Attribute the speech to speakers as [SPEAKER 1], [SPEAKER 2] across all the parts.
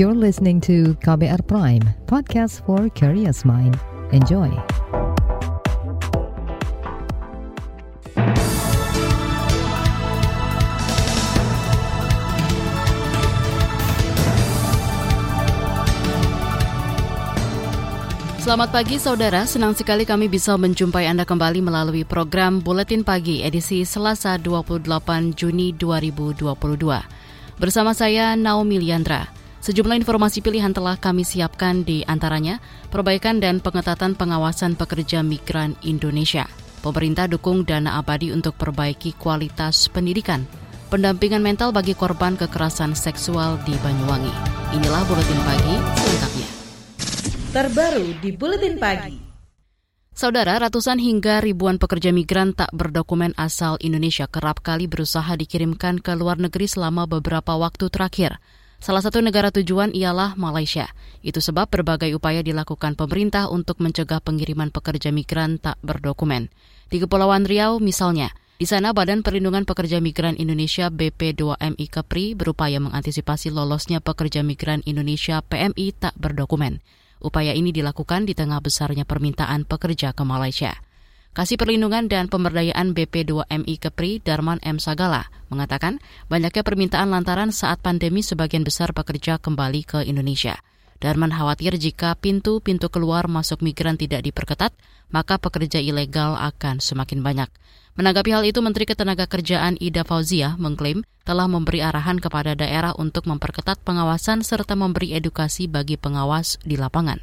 [SPEAKER 1] You're listening to KBR Prime, podcast for curious mind. Enjoy.
[SPEAKER 2] Selamat pagi saudara, senang sekali kami bisa menjumpai Anda kembali melalui program Buletin Pagi edisi Selasa 28 Juni 2022. Bersama saya Naomi Liandra. Sejumlah informasi pilihan telah kami siapkan di antaranya perbaikan dan pengetatan pengawasan pekerja migran Indonesia. Pemerintah dukung dana abadi untuk perbaiki kualitas pendidikan. Pendampingan mental bagi korban kekerasan seksual di Banyuwangi. Inilah Buletin Pagi selengkapnya
[SPEAKER 3] terbaru di Buletin Pagi.
[SPEAKER 2] Saudara, ratusan hingga ribuan pekerja migran tak berdokumen asal Indonesia kerap kali berusaha dikirimkan ke luar negeri selama beberapa waktu terakhir. Salah satu negara tujuan ialah Malaysia. Itu sebab berbagai upaya dilakukan pemerintah untuk mencegah pengiriman pekerja migran tak berdokumen. Di Kepulauan Riau misalnya, di sana Badan Perlindungan Pekerja Migran Indonesia BP2MI Kepri berupaya mengantisipasi lolosnya pekerja migran Indonesia PMI tak berdokumen. Upaya ini dilakukan di tengah besarnya permintaan pekerja ke Malaysia. Kasih Perlindungan dan Pemberdayaan BP2MI Kepri Darman M. Sagala mengatakan banyaknya permintaan lantaran saat pandemi sebagian besar pekerja kembali ke Indonesia. Darman khawatir jika pintu-pintu keluar masuk migran tidak diperketat, maka pekerja ilegal akan semakin banyak. Menanggapi hal itu, Menteri Ketenagakerjaan Ida Fauzia mengklaim telah memberi arahan kepada daerah untuk memperketat pengawasan serta memberi edukasi bagi pengawas di lapangan.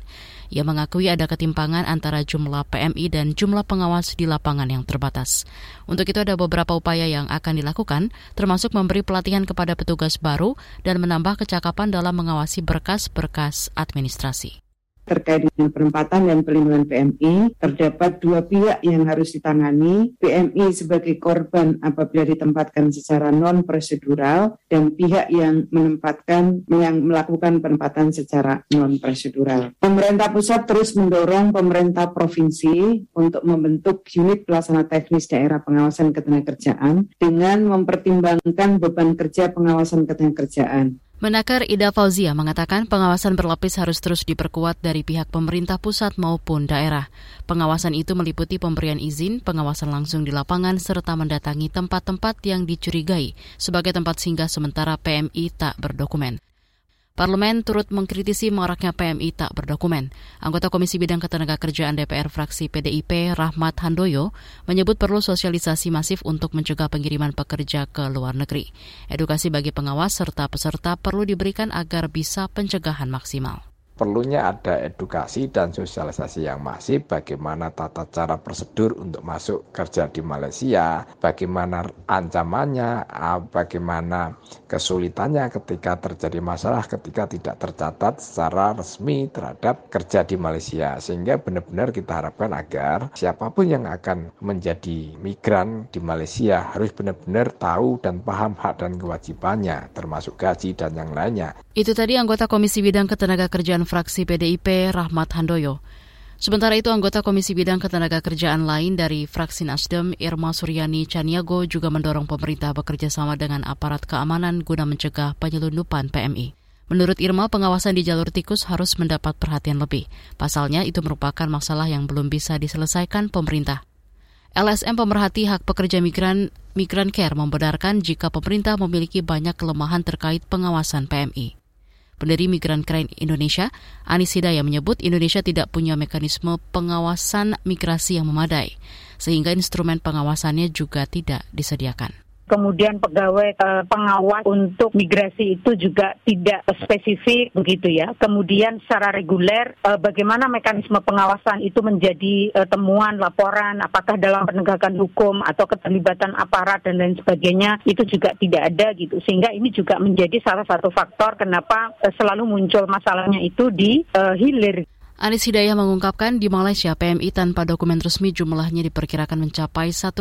[SPEAKER 2] Ia mengakui ada ketimpangan antara jumlah PMI dan jumlah pengawas di lapangan yang terbatas. Untuk itu ada beberapa upaya yang akan dilakukan, termasuk memberi pelatihan kepada petugas baru dan menambah kecakapan dalam mengawasi berkas-berkas administrasi
[SPEAKER 4] terkait dengan penempatan dan perlindungan PMI, terdapat dua pihak yang harus ditangani, PMI sebagai korban apabila ditempatkan secara non-prosedural, dan pihak yang menempatkan, yang melakukan penempatan secara non-prosedural. Pemerintah pusat terus mendorong pemerintah provinsi untuk membentuk unit pelaksana teknis daerah pengawasan ketenagakerjaan dengan mempertimbangkan beban kerja pengawasan ketenagakerjaan.
[SPEAKER 2] Menakar Ida Fauzia mengatakan pengawasan berlapis harus terus diperkuat dari pihak pemerintah pusat maupun daerah. Pengawasan itu meliputi pemberian izin, pengawasan langsung di lapangan, serta mendatangi tempat-tempat yang dicurigai sebagai tempat singgah sementara PMI tak berdokumen. Parlemen turut mengkritisi maraknya PMI tak berdokumen. Anggota Komisi Bidang Ketenagakerjaan DPR fraksi PDIP Rahmat Handoyo menyebut perlu sosialisasi masif untuk mencegah pengiriman pekerja ke luar negeri. Edukasi bagi pengawas serta peserta perlu diberikan agar bisa pencegahan maksimal
[SPEAKER 5] perlunya ada edukasi dan sosialisasi yang masif bagaimana tata cara prosedur untuk masuk kerja di Malaysia, bagaimana ancamannya, bagaimana kesulitannya ketika terjadi masalah ketika tidak tercatat secara resmi terhadap kerja di Malaysia sehingga benar-benar kita harapkan agar siapa pun yang akan menjadi migran di Malaysia harus benar-benar tahu dan paham hak dan kewajibannya termasuk gaji dan yang lainnya.
[SPEAKER 2] Itu tadi anggota Komisi Bidang Ketenagakerjaan fraksi PDIP Rahmat Handoyo. Sementara itu, anggota Komisi Bidang Ketenagakerjaan lain dari fraksi Nasdem, Irma Suryani Caniago juga mendorong pemerintah bekerja sama dengan aparat keamanan guna mencegah penyelundupan PMI. Menurut Irma, pengawasan di jalur tikus harus mendapat perhatian lebih. Pasalnya, itu merupakan masalah yang belum bisa diselesaikan pemerintah. LSM pemerhati hak pekerja migran Migran Care membenarkan jika pemerintah memiliki banyak kelemahan terkait pengawasan PMI. Pendiri Migran Crane Indonesia, Anis Hidayah menyebut Indonesia tidak punya mekanisme pengawasan migrasi yang memadai, sehingga instrumen pengawasannya juga tidak disediakan
[SPEAKER 6] kemudian pegawai uh, pengawas untuk migrasi itu juga tidak spesifik begitu ya. Kemudian secara reguler uh, bagaimana mekanisme pengawasan itu menjadi uh, temuan laporan apakah dalam penegakan hukum atau keterlibatan aparat dan lain sebagainya itu juga tidak ada gitu. Sehingga ini juga menjadi salah satu faktor kenapa uh, selalu muncul masalahnya itu di uh, hilir.
[SPEAKER 2] Anis Hidayah mengungkapkan di Malaysia PMI tanpa dokumen resmi jumlahnya diperkirakan mencapai 1,8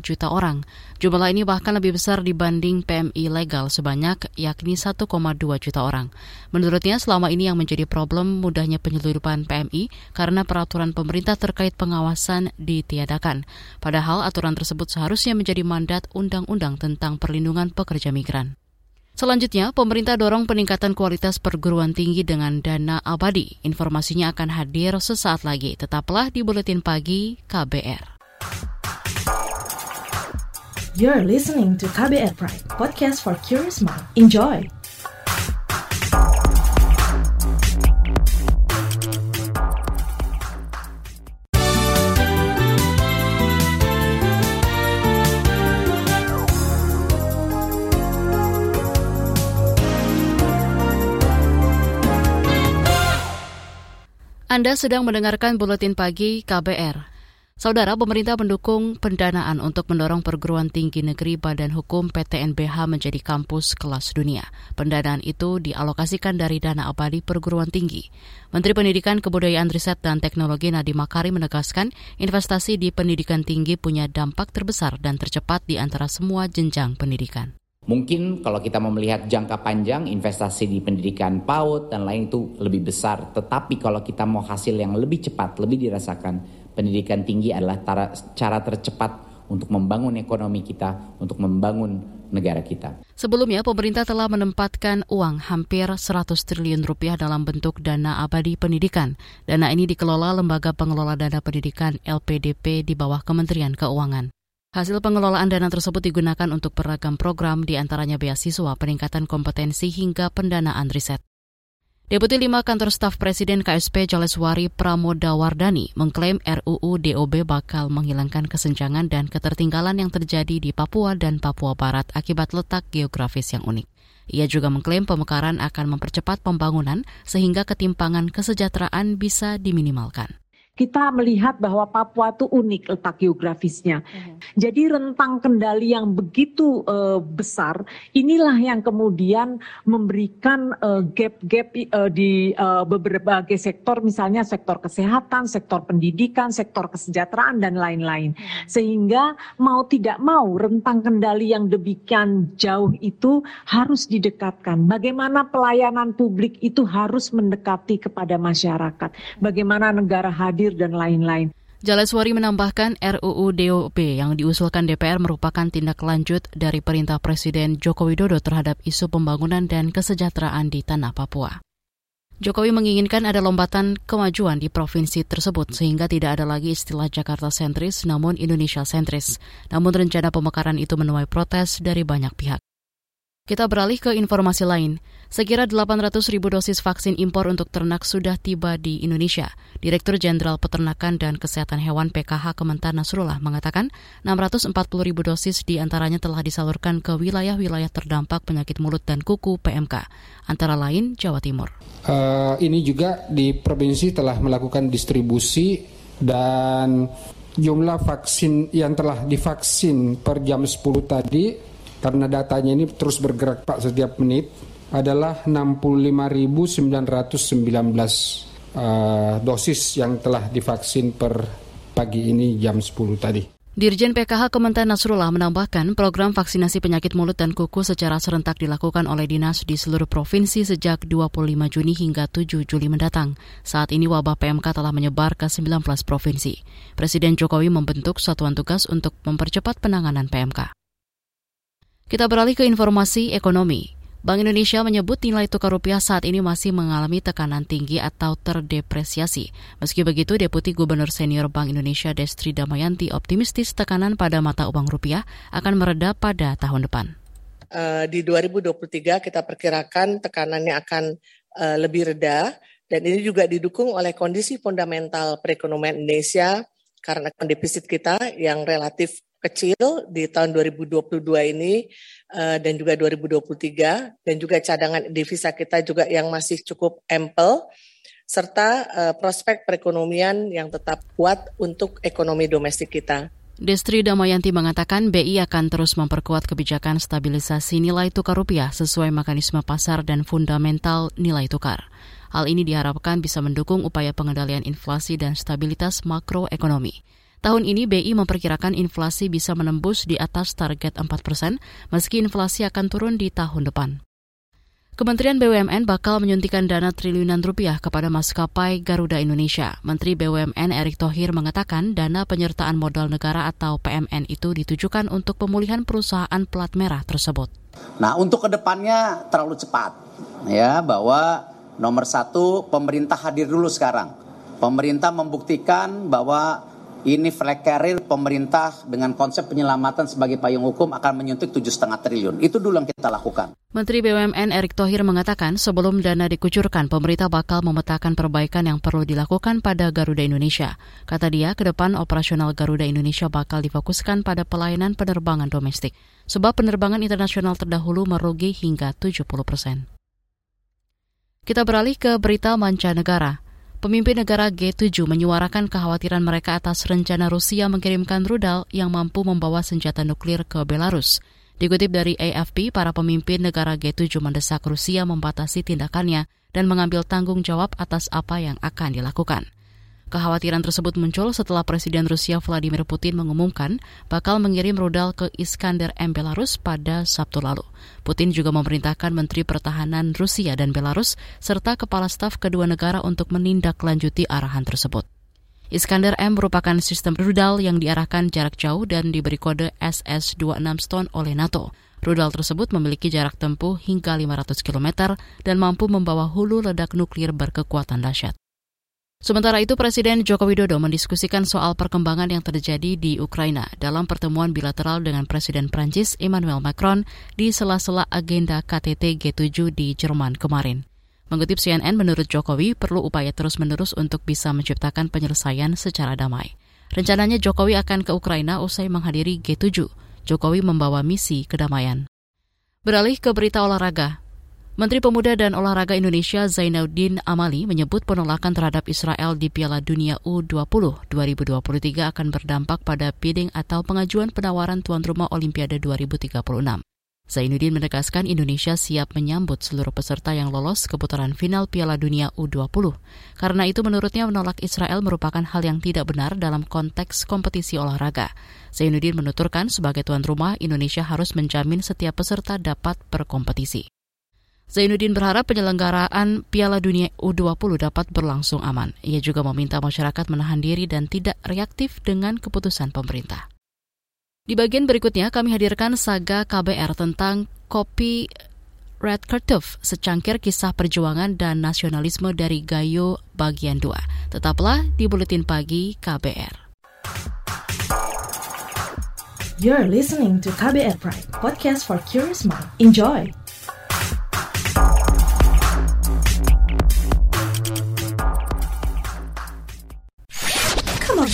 [SPEAKER 2] juta orang. Jumlah ini bahkan lebih besar dibanding PMI legal sebanyak yakni 1,2 juta orang. Menurutnya selama ini yang menjadi problem mudahnya penyeludupan PMI karena peraturan pemerintah terkait pengawasan ditiadakan. Padahal aturan tersebut seharusnya menjadi mandat undang-undang tentang perlindungan pekerja migran. Selanjutnya, pemerintah dorong peningkatan kualitas perguruan tinggi dengan dana abadi. Informasinya akan hadir sesaat lagi. Tetaplah di Buletin Pagi KBR.
[SPEAKER 3] You're listening to KBR Pride, podcast for curious mind. Enjoy!
[SPEAKER 2] Anda sedang mendengarkan buletin pagi KBR. Saudara, pemerintah mendukung pendanaan untuk mendorong perguruan tinggi negeri Badan Hukum PTNBH menjadi kampus kelas dunia. Pendanaan itu dialokasikan dari dana abadi perguruan tinggi. Menteri Pendidikan, Kebudayaan, Riset, dan Teknologi Nadiem Makarim menegaskan investasi di pendidikan tinggi punya dampak terbesar dan tercepat di antara semua jenjang pendidikan.
[SPEAKER 7] Mungkin kalau kita mau melihat jangka panjang investasi di pendidikan PAUD dan lain itu lebih besar. Tetapi kalau kita mau hasil yang lebih cepat, lebih dirasakan, pendidikan tinggi adalah cara tercepat untuk membangun ekonomi kita, untuk membangun negara kita.
[SPEAKER 2] Sebelumnya, pemerintah telah menempatkan uang hampir 100 triliun rupiah dalam bentuk dana abadi pendidikan. Dana ini dikelola Lembaga Pengelola Dana Pendidikan LPDP di bawah Kementerian Keuangan. Hasil pengelolaan dana tersebut digunakan untuk beragam program, di antaranya beasiswa, peningkatan kompetensi, hingga pendanaan riset. Deputi 5 Kantor Staf Presiden KSP Jaleswari Pramodawardani mengklaim RUU DOB bakal menghilangkan kesenjangan dan ketertinggalan yang terjadi di Papua dan Papua Barat akibat letak geografis yang unik. Ia juga mengklaim pemekaran akan mempercepat pembangunan sehingga ketimpangan kesejahteraan bisa diminimalkan
[SPEAKER 8] kita melihat bahwa Papua itu unik letak geografisnya. Uh-huh. Jadi rentang kendali yang begitu uh, besar, inilah yang kemudian memberikan uh, gap-gap uh, di uh, berbagai sektor, misalnya sektor kesehatan, sektor pendidikan, sektor kesejahteraan dan lain-lain. Uh-huh. Sehingga mau tidak mau rentang kendali yang demikian jauh itu harus didekatkan. Bagaimana pelayanan publik itu harus mendekati kepada masyarakat. Bagaimana negara hadir hadir dan lain-lain.
[SPEAKER 2] Jaleswari menambahkan RUU DOP yang diusulkan DPR merupakan tindak lanjut dari perintah Presiden Joko Widodo terhadap isu pembangunan dan kesejahteraan di tanah Papua. Jokowi menginginkan ada lompatan kemajuan di provinsi tersebut sehingga tidak ada lagi istilah Jakarta sentris namun Indonesia sentris. Namun rencana pemekaran itu menuai protes dari banyak pihak. Kita beralih ke informasi lain. Sekira 800 ribu dosis vaksin impor untuk ternak sudah tiba di Indonesia. Direktur Jenderal Peternakan dan Kesehatan Hewan PKH Kementan Nasrullah mengatakan 640 ribu dosis di antaranya telah disalurkan ke wilayah-wilayah terdampak penyakit mulut dan kuku PMK, antara lain Jawa Timur.
[SPEAKER 9] Uh, ini juga di provinsi telah melakukan distribusi dan jumlah vaksin yang telah divaksin per jam 10 tadi karena datanya ini terus bergerak Pak setiap menit adalah 65.919 uh, dosis yang telah divaksin per pagi ini jam 10 tadi.
[SPEAKER 2] Dirjen PKH Kementerian Nasrullah menambahkan program vaksinasi penyakit mulut dan kuku secara serentak dilakukan oleh dinas di seluruh provinsi sejak 25 Juni hingga 7 Juli mendatang. Saat ini wabah PMK telah menyebar ke 19 provinsi. Presiden Jokowi membentuk satuan tugas untuk mempercepat penanganan PMK. Kita beralih ke informasi ekonomi. Bank Indonesia menyebut nilai tukar rupiah saat ini masih mengalami tekanan tinggi atau terdepresiasi. Meski begitu, Deputi Gubernur Senior Bank Indonesia Destri Damayanti optimistis tekanan pada mata uang rupiah akan mereda pada tahun depan.
[SPEAKER 10] Uh, di 2023 kita perkirakan tekanannya akan uh, lebih reda dan ini juga didukung oleh kondisi fundamental perekonomian Indonesia karena defisit kita yang relatif kecil di tahun 2022 ini uh, dan juga 2023 dan juga cadangan devisa kita juga yang masih cukup ample serta uh, prospek perekonomian yang tetap kuat untuk ekonomi domestik kita.
[SPEAKER 2] Destri Damayanti mengatakan BI akan terus memperkuat kebijakan stabilisasi nilai tukar rupiah sesuai mekanisme pasar dan fundamental nilai tukar. Hal ini diharapkan bisa mendukung upaya pengendalian inflasi dan stabilitas makroekonomi. Tahun ini BI memperkirakan inflasi bisa menembus di atas target 4 persen, meski inflasi akan turun di tahun depan. Kementerian BUMN bakal menyuntikkan dana triliunan rupiah kepada maskapai Garuda Indonesia. Menteri BUMN Erick Thohir mengatakan dana penyertaan modal negara atau PMN itu ditujukan untuk pemulihan perusahaan plat merah tersebut.
[SPEAKER 11] Nah, untuk ke depannya terlalu cepat, ya bahwa nomor satu pemerintah hadir dulu sekarang. Pemerintah membuktikan bahwa ini flag carrier pemerintah dengan konsep penyelamatan sebagai payung hukum akan menyuntik tujuh setengah triliun. Itu dulu yang kita lakukan.
[SPEAKER 2] Menteri BUMN Erick Thohir mengatakan sebelum dana dikucurkan, pemerintah bakal memetakan perbaikan yang perlu dilakukan pada Garuda Indonesia. Kata dia, ke depan operasional Garuda Indonesia bakal difokuskan pada pelayanan penerbangan domestik, sebab penerbangan internasional terdahulu merugi hingga 70 persen. Kita beralih ke berita mancanegara. Pemimpin negara G7 menyuarakan kekhawatiran mereka atas rencana Rusia mengirimkan rudal yang mampu membawa senjata nuklir ke Belarus. Dikutip dari AFP, para pemimpin negara G7 mendesak Rusia membatasi tindakannya dan mengambil tanggung jawab atas apa yang akan dilakukan. Kekhawatiran tersebut muncul setelah Presiden Rusia Vladimir Putin mengumumkan bakal mengirim rudal ke Iskander M Belarus pada Sabtu lalu. Putin juga memerintahkan Menteri Pertahanan Rusia dan Belarus serta kepala staf kedua negara untuk menindaklanjuti arahan tersebut. Iskander M merupakan sistem rudal yang diarahkan jarak jauh dan diberi kode SS-26 Stone oleh NATO. Rudal tersebut memiliki jarak tempuh hingga 500 km dan mampu membawa hulu ledak nuklir berkekuatan dahsyat. Sementara itu, Presiden Joko Widodo mendiskusikan soal perkembangan yang terjadi di Ukraina dalam pertemuan bilateral dengan Presiden Prancis Emmanuel Macron di sela-sela agenda KTT G7 di Jerman kemarin. Mengutip CNN, menurut Jokowi perlu upaya terus-menerus untuk bisa menciptakan penyelesaian secara damai. Rencananya Jokowi akan ke Ukraina usai menghadiri G7. Jokowi membawa misi kedamaian. Beralih ke berita olahraga, Menteri Pemuda dan Olahraga Indonesia Zainuddin Amali menyebut penolakan terhadap Israel di Piala Dunia U20 2023 akan berdampak pada bidding atau pengajuan penawaran tuan rumah Olimpiade 2036. Zainuddin menegaskan Indonesia siap menyambut seluruh peserta yang lolos ke putaran final Piala Dunia U20. Karena itu menurutnya menolak Israel merupakan hal yang tidak benar dalam konteks kompetisi olahraga. Zainuddin menuturkan sebagai tuan rumah Indonesia harus menjamin setiap peserta dapat berkompetisi. Zainuddin berharap penyelenggaraan Piala Dunia U20 dapat berlangsung aman. Ia juga meminta masyarakat menahan diri dan tidak reaktif dengan keputusan pemerintah. Di bagian berikutnya kami hadirkan saga KBR tentang kopi Red Curtive, secangkir kisah perjuangan dan nasionalisme dari Gayo bagian 2. Tetaplah di Buletin Pagi KBR.
[SPEAKER 3] You're listening to KBR Pride, podcast for curious mind. Enjoy!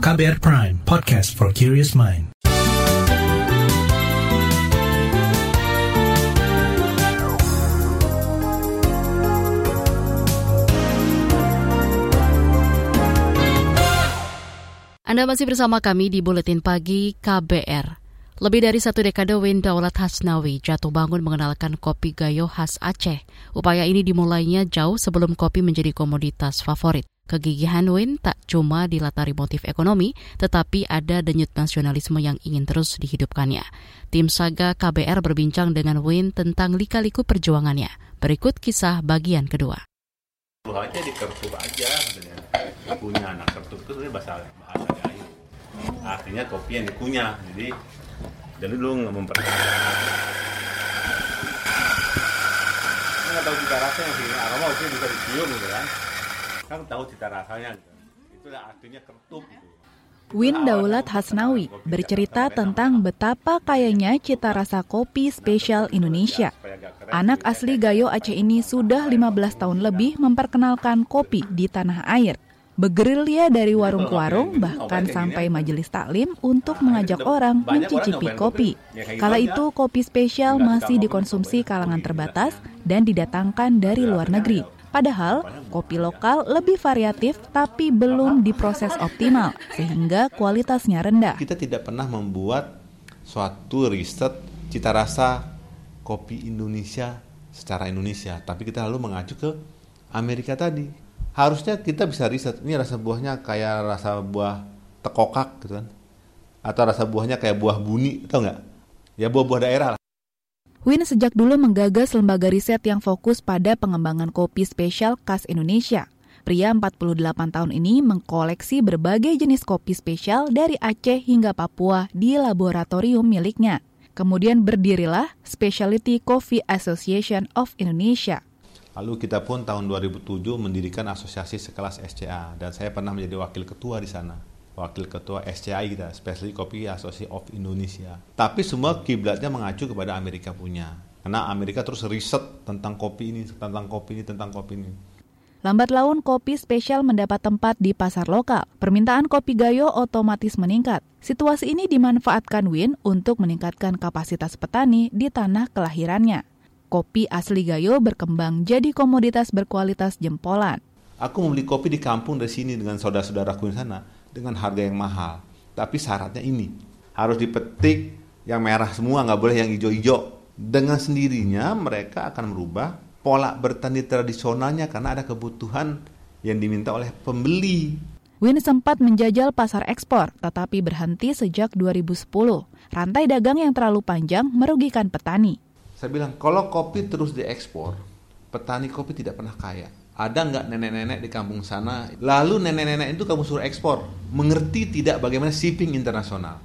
[SPEAKER 12] KBR Prime, podcast for curious mind.
[SPEAKER 2] Anda masih bersama kami di Buletin Pagi KBR. Lebih dari satu dekade Win Daulat Hasnawi jatuh bangun mengenalkan kopi gayo khas Aceh. Upaya ini dimulainya jauh sebelum kopi menjadi komoditas favorit. Kegigihan Win tak cuma dilatari motif ekonomi, tetapi ada denyut nasionalisme yang ingin terus dihidupkannya. Tim Saga KBR berbincang dengan Win tentang lika-liku perjuangannya. Berikut kisah bagian kedua.
[SPEAKER 13] aja dikertup aja. Dikunyah. Nah, kertup itu bahasa bahasa Gayo. Artinya kopi yang dikunyah. Jadi jadi lu nggak memperhatikan. nggak tahu cita rasanya sih. Aroma mungkin bisa dicium gitu kan. Kan tahu cita rasanya gitu. Itu artinya kertup gitu.
[SPEAKER 14] Win Daulat Hasnawi bercerita tentang betapa kayanya cita rasa kopi spesial Indonesia. Anak asli Gayo Aceh ini sudah 15 tahun lebih memperkenalkan kopi di tanah air. Begerilya dari warung ke warung, bahkan sampai majelis taklim untuk mengajak orang mencicipi kopi. Kala itu, kopi spesial masih dikonsumsi kalangan terbatas dan didatangkan dari luar negeri. Padahal kopi lokal lebih variatif tapi belum diproses optimal sehingga kualitasnya rendah.
[SPEAKER 15] Kita tidak pernah membuat suatu riset cita rasa kopi Indonesia secara Indonesia, tapi kita lalu mengacu ke Amerika tadi. Harusnya kita bisa riset ini rasa buahnya kayak rasa buah tekokak gitu kan. Atau rasa buahnya kayak buah buni, tau nggak? Ya buah-buah daerah lah.
[SPEAKER 14] Win sejak dulu menggagas lembaga riset yang fokus pada pengembangan kopi spesial khas Indonesia. Pria 48 tahun ini mengkoleksi berbagai jenis kopi spesial dari Aceh hingga Papua di laboratorium miliknya. Kemudian berdirilah Specialty Coffee Association of Indonesia.
[SPEAKER 15] Lalu kita pun tahun 2007 mendirikan asosiasi sekelas SCA dan saya pernah menjadi wakil ketua di sana wakil ketua SCI kita, Specialty Coffee Association of Indonesia. Tapi semua kiblatnya mengacu kepada Amerika punya. Karena Amerika terus riset tentang kopi ini, tentang kopi ini, tentang kopi ini.
[SPEAKER 14] Lambat laun kopi spesial mendapat tempat di pasar lokal. Permintaan kopi Gayo otomatis meningkat. Situasi ini dimanfaatkan Win untuk meningkatkan kapasitas petani di tanah kelahirannya. Kopi asli Gayo berkembang jadi komoditas berkualitas jempolan.
[SPEAKER 15] Aku membeli kopi di kampung dari sini dengan saudara-saudaraku di sana dengan harga yang mahal. Tapi syaratnya ini, harus dipetik yang merah semua, nggak boleh yang hijau-hijau. Dengan sendirinya mereka akan merubah pola bertani tradisionalnya karena ada kebutuhan yang diminta oleh pembeli.
[SPEAKER 14] Win sempat menjajal pasar ekspor, tetapi berhenti sejak 2010. Rantai dagang yang terlalu panjang merugikan petani.
[SPEAKER 15] Saya bilang, kalau kopi terus diekspor, petani kopi tidak pernah kaya ada nggak nenek-nenek di kampung sana? Lalu nenek-nenek itu kamu suruh ekspor. Mengerti tidak bagaimana shipping internasional?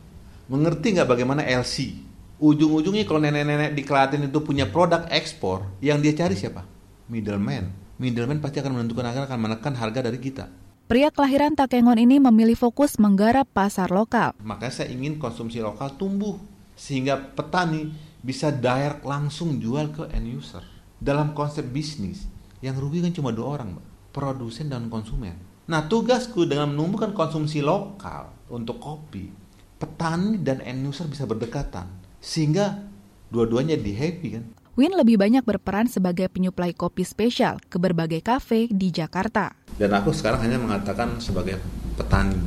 [SPEAKER 15] Mengerti nggak bagaimana LC ujung-ujungnya kalau nenek-nenek di Klaten itu punya produk ekspor yang dia cari siapa? Middleman. Middleman pasti akan menentukan akan menekan harga dari kita.
[SPEAKER 14] Pria kelahiran Takengon ini memilih fokus menggarap pasar lokal.
[SPEAKER 15] Makanya saya ingin konsumsi lokal tumbuh sehingga petani bisa direct langsung jual ke end user. Dalam konsep bisnis, yang rugi kan cuma dua orang, Mbak. Produsen dan konsumen. Nah, tugasku dengan menumbuhkan konsumsi lokal untuk kopi, petani dan end user bisa berdekatan. Sehingga dua-duanya di happy kan.
[SPEAKER 14] Win lebih banyak berperan sebagai penyuplai kopi spesial ke berbagai kafe di Jakarta.
[SPEAKER 15] Dan aku sekarang hanya mengatakan sebagai petani.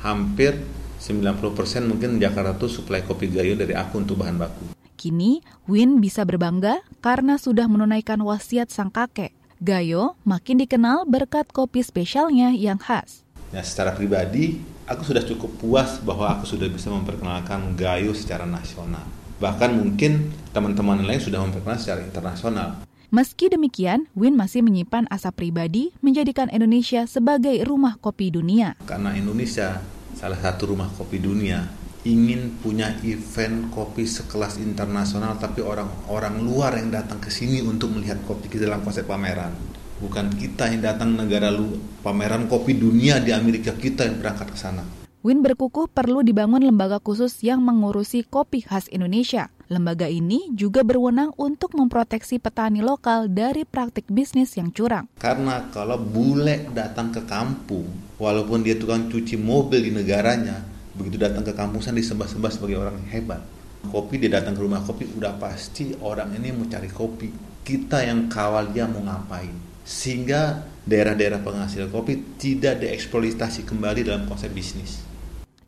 [SPEAKER 15] Hampir 90% mungkin Jakarta tuh suplai kopi gayo dari aku untuk bahan baku.
[SPEAKER 14] Kini, Win bisa berbangga karena sudah menunaikan wasiat sang kakek Gayo makin dikenal berkat kopi spesialnya yang khas.
[SPEAKER 15] Ya, secara pribadi, aku sudah cukup puas bahwa aku sudah bisa memperkenalkan Gayo secara nasional. Bahkan mungkin teman-teman lain sudah memperkenalkan secara internasional.
[SPEAKER 14] Meski demikian, Win masih menyimpan asa pribadi menjadikan Indonesia sebagai rumah kopi dunia.
[SPEAKER 15] Karena Indonesia salah satu rumah kopi dunia, ingin punya event kopi sekelas internasional tapi orang-orang luar yang datang ke sini untuk melihat kopi kita dalam konsep pameran bukan kita yang datang negara lu pameran kopi dunia di Amerika kita yang berangkat ke sana
[SPEAKER 14] Win berkukuh perlu dibangun lembaga khusus yang mengurusi kopi khas Indonesia. Lembaga ini juga berwenang untuk memproteksi petani lokal dari praktik bisnis yang curang.
[SPEAKER 15] Karena kalau bule datang ke kampung, walaupun dia tukang cuci mobil di negaranya, begitu datang ke kampusan disembah-sembah sebagai orang yang hebat. Kopi dia datang ke rumah kopi udah pasti orang ini mau cari kopi. Kita yang kawal dia mau ngapain. Sehingga daerah-daerah penghasil kopi tidak dieksploitasi kembali dalam konsep bisnis.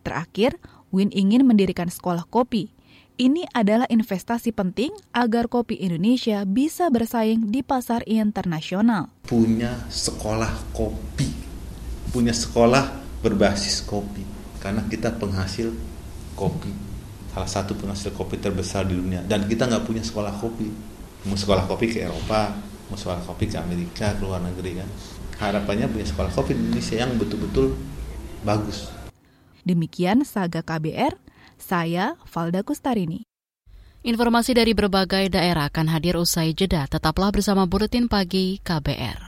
[SPEAKER 14] Terakhir Win ingin mendirikan sekolah kopi. Ini adalah investasi penting agar kopi Indonesia bisa bersaing di pasar internasional.
[SPEAKER 15] Punya sekolah kopi, punya sekolah berbasis kopi karena kita penghasil kopi salah satu penghasil kopi terbesar di dunia. Dan kita nggak punya sekolah kopi. Mau sekolah kopi ke Eropa mau sekolah kopi ke Amerika ke luar negeri kan? Harapannya punya sekolah kopi di Indonesia yang betul-betul bagus.
[SPEAKER 14] Demikian Saga KBR saya Valda Kustarini.
[SPEAKER 2] Informasi dari berbagai daerah akan hadir usai jeda. Tetaplah bersama Buletin Pagi KBR.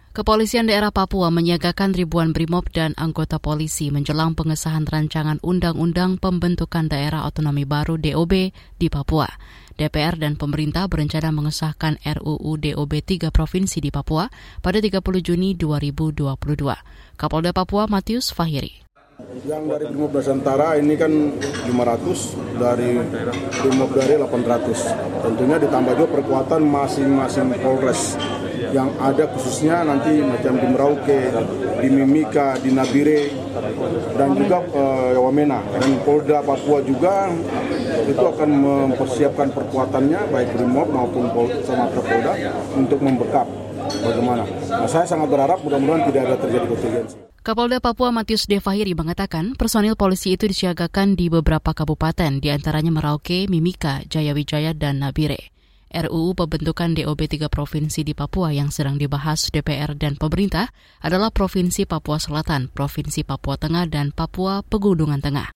[SPEAKER 2] Kepolisian daerah Papua menyiagakan ribuan brimob dan anggota polisi menjelang pengesahan rancangan Undang-Undang Pembentukan Daerah Otonomi Baru DOB di Papua. DPR dan pemerintah berencana mengesahkan RUU DOB 3 provinsi di Papua pada 30 Juni 2022. Kapolda Papua Matius Fahiri.
[SPEAKER 16] Yang dari Brimob Nusantara ini kan 500, dari Brimob dari 800. Tentunya ditambah juga perkuatan masing-masing Polres yang ada khususnya nanti macam di Merauke, di Mimika, di Nabire, dan juga uh, Wamena. Dan Polda Papua juga itu akan mempersiapkan perkuatannya baik Brimob maupun Polda sama Polda untuk membekap bagaimana. Nah, saya sangat berharap mudah-mudahan tidak ada terjadi kontingensi.
[SPEAKER 2] Kapolda Papua Matius Devahiri mengatakan personil polisi itu disiagakan di beberapa kabupaten, di antaranya Merauke, Mimika, Jayawijaya, dan Nabire. RUU pembentukan DOB 3 provinsi di Papua yang sedang dibahas DPR dan pemerintah adalah Provinsi Papua Selatan, Provinsi Papua Tengah, dan Papua Pegunungan Tengah.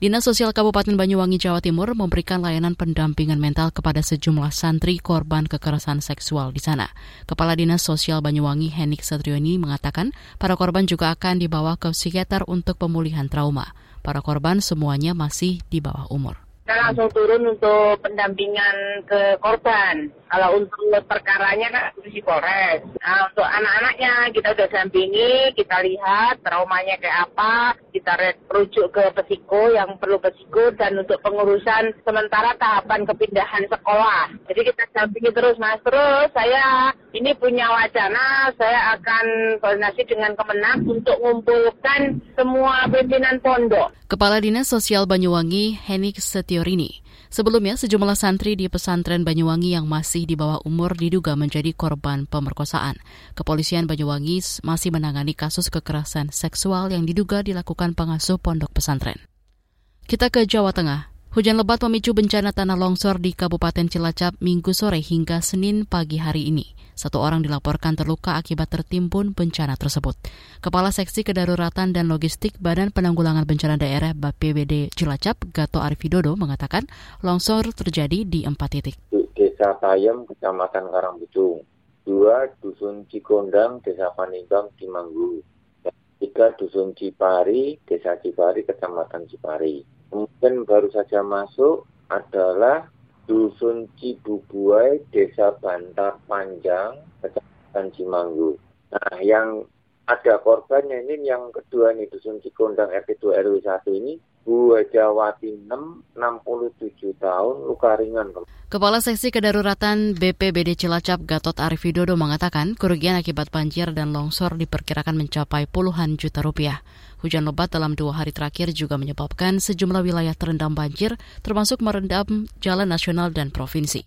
[SPEAKER 2] Dinas Sosial Kabupaten Banyuwangi, Jawa Timur memberikan layanan pendampingan mental kepada sejumlah santri korban kekerasan seksual di sana. Kepala Dinas Sosial Banyuwangi, Henik Satrioni, mengatakan para korban juga akan dibawa ke psikiater untuk pemulihan trauma. Para korban semuanya masih di bawah umur
[SPEAKER 17] kita langsung turun untuk pendampingan ke korban. Kalau untuk perkaranya kan di Polres. Nah, untuk anak-anaknya kita udah dampingi, kita lihat traumanya kayak apa, kita rujuk ke pesiko yang perlu pesiko dan untuk pengurusan sementara tahapan kepindahan sekolah. Jadi kita dampingi terus mas. Terus saya ini punya wacana, saya akan koordinasi dengan Kemenang untuk mengumpulkan semua pimpinan pondok.
[SPEAKER 2] Kepala Dinas Sosial Banyuwangi, Henik Setiorini, Sebelumnya, sejumlah santri di pesantren Banyuwangi yang masih di bawah umur diduga menjadi korban pemerkosaan. Kepolisian Banyuwangi masih menangani kasus kekerasan seksual yang diduga dilakukan pengasuh pondok pesantren. Kita ke Jawa Tengah. Hujan lebat memicu bencana tanah longsor di Kabupaten Cilacap minggu sore hingga Senin pagi hari ini. Satu orang dilaporkan terluka akibat tertimbun bencana tersebut. Kepala Seksi Kedaruratan dan Logistik Badan Penanggulangan Bencana Daerah BPBD Cilacap, Gato Arifidodo, mengatakan longsor terjadi di empat titik.
[SPEAKER 18] Desa Tayem, Kecamatan Karangbucung. Dua, Dusun Cikondang, Desa Panibang, Timanggu. Tiga, Dusun Cipari, Desa Cipari, Kecamatan Cipari Kemudian baru saja masuk adalah Dusun Cibubuai, Desa Bantar Panjang, Kecamatan Cimanggu. Nah, yang ada korbannya ini yang kedua nih Dusun Cikondang RT 2 RW 1 ini Jawati 6, 67 tahun, luka ringan.
[SPEAKER 2] Kepala Seksi Kedaruratan BPBD Cilacap Gatot Arif Widodo mengatakan kerugian akibat banjir dan longsor diperkirakan mencapai puluhan juta rupiah. Hujan lebat dalam dua hari terakhir juga menyebabkan sejumlah wilayah terendam banjir, termasuk merendam jalan nasional dan provinsi.